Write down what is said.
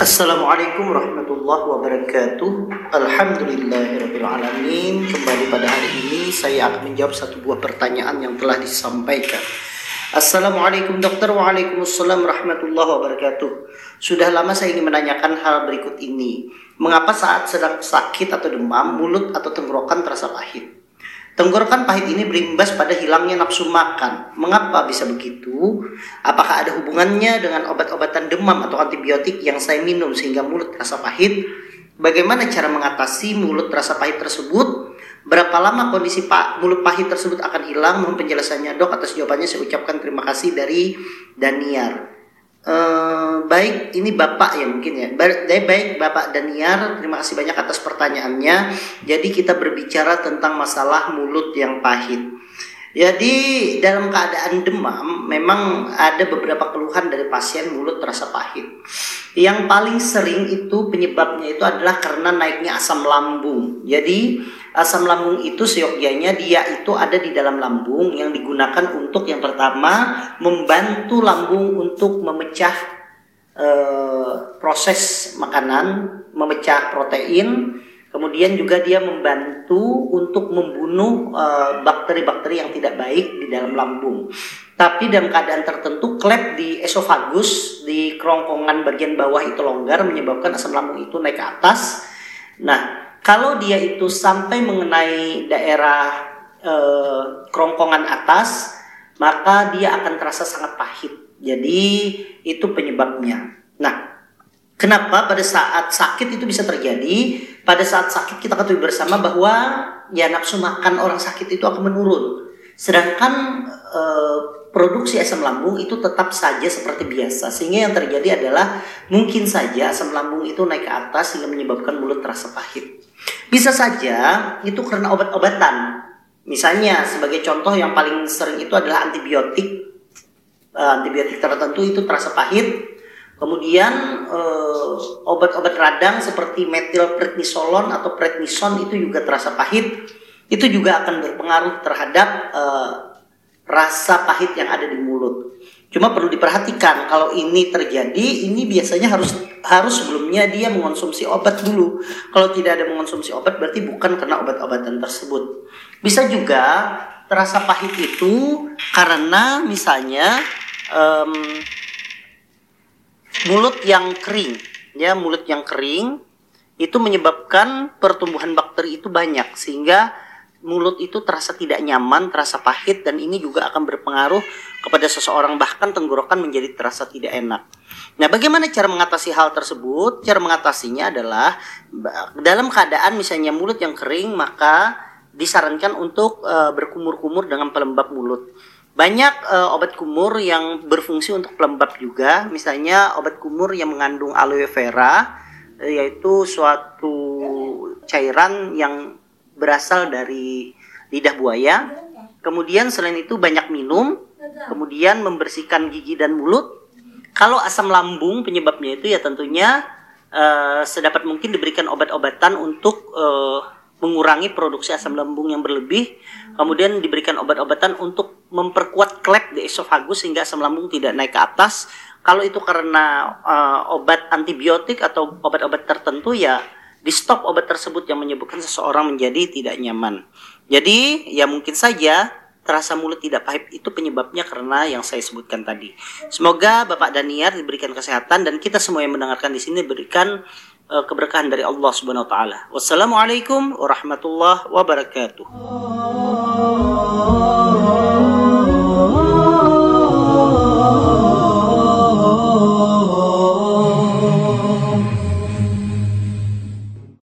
Assalamualaikum warahmatullahi wabarakatuh. Alhamdulillahirrahmanirrahim Kembali pada hari ini saya akan menjawab satu buah pertanyaan yang telah disampaikan. Assalamualaikum dokter Waalaikumsalam warahmatullahi wabarakatuh Sudah lama saya ingin menanyakan hal berikut ini Mengapa saat sedang sakit atau demam Mulut atau tenggorokan terasa pahit Tenggorokan pahit ini berimbas pada hilangnya nafsu makan. Mengapa bisa begitu? Apakah ada hubungannya dengan obat-obatan demam atau antibiotik yang saya minum sehingga mulut terasa pahit? Bagaimana cara mengatasi mulut terasa pahit tersebut? Berapa lama kondisi pak mulut pahit tersebut akan hilang? Mohon penjelasannya dok. Atas jawabannya saya ucapkan terima kasih dari Daniar. Uh, baik, ini Bapak ya mungkin ya. Baik, baik Bapak Daniar, terima kasih banyak atas pertanyaannya. Jadi kita berbicara tentang masalah mulut yang pahit. Jadi dalam keadaan demam memang ada beberapa keluhan dari pasien mulut terasa pahit. Yang paling sering itu penyebabnya itu adalah karena naiknya asam lambung. Jadi asam lambung itu seyogyanya dia itu ada di dalam lambung yang digunakan untuk yang pertama membantu lambung untuk memecah e, proses makanan, memecah protein, kemudian juga dia membantu untuk membunuh eh, bakteri-bakteri yang tidak baik di dalam lambung. Tapi dalam keadaan tertentu klep di esofagus di kerongkongan bagian bawah itu longgar menyebabkan asam lambung itu naik ke atas. Nah, kalau dia itu sampai mengenai daerah e, kerongkongan atas, maka dia akan terasa sangat pahit. Jadi itu penyebabnya. Nah, kenapa pada saat sakit itu bisa terjadi? Pada saat sakit kita ketahui bersama bahwa ya nafsu makan orang sakit itu akan menurun. Sedangkan e, produksi asam lambung itu tetap saja seperti biasa sehingga yang terjadi adalah mungkin saja asam lambung itu naik ke atas sehingga menyebabkan mulut terasa pahit. Bisa saja itu karena obat-obatan. Misalnya sebagai contoh yang paling sering itu adalah antibiotik. Uh, antibiotik tertentu itu terasa pahit. Kemudian uh, obat-obat radang seperti metilprednisolon atau prednison itu juga terasa pahit. Itu juga akan berpengaruh terhadap uh, rasa pahit yang ada di mulut. Cuma perlu diperhatikan kalau ini terjadi, ini biasanya harus harus sebelumnya dia mengonsumsi obat dulu. Kalau tidak ada mengonsumsi obat berarti bukan karena obat-obatan tersebut. Bisa juga terasa pahit itu karena misalnya um, mulut yang kering, ya mulut yang kering itu menyebabkan pertumbuhan bakteri itu banyak sehingga mulut itu terasa tidak nyaman, terasa pahit dan ini juga akan berpengaruh kepada seseorang bahkan tenggorokan menjadi terasa tidak enak. Nah, bagaimana cara mengatasi hal tersebut? Cara mengatasinya adalah dalam keadaan misalnya mulut yang kering maka disarankan untuk uh, berkumur-kumur dengan pelembab mulut. Banyak uh, obat kumur yang berfungsi untuk pelembab juga, misalnya obat kumur yang mengandung aloe vera yaitu suatu cairan yang berasal dari lidah buaya. Kemudian selain itu banyak minum, kemudian membersihkan gigi dan mulut. Kalau asam lambung penyebabnya itu ya tentunya uh, sedapat mungkin diberikan obat-obatan untuk uh, mengurangi produksi asam lambung yang berlebih. Kemudian diberikan obat-obatan untuk memperkuat klep di esofagus sehingga asam lambung tidak naik ke atas. Kalau itu karena uh, obat antibiotik atau obat-obat tertentu ya di stop obat tersebut yang menyebabkan seseorang menjadi tidak nyaman. Jadi ya mungkin saja terasa mulut tidak pahit itu penyebabnya karena yang saya sebutkan tadi. Semoga Bapak Daniar diberikan kesehatan dan kita semua yang mendengarkan di sini diberikan uh, keberkahan dari Allah Subhanahu wa taala. Wassalamualaikum warahmatullahi wabarakatuh.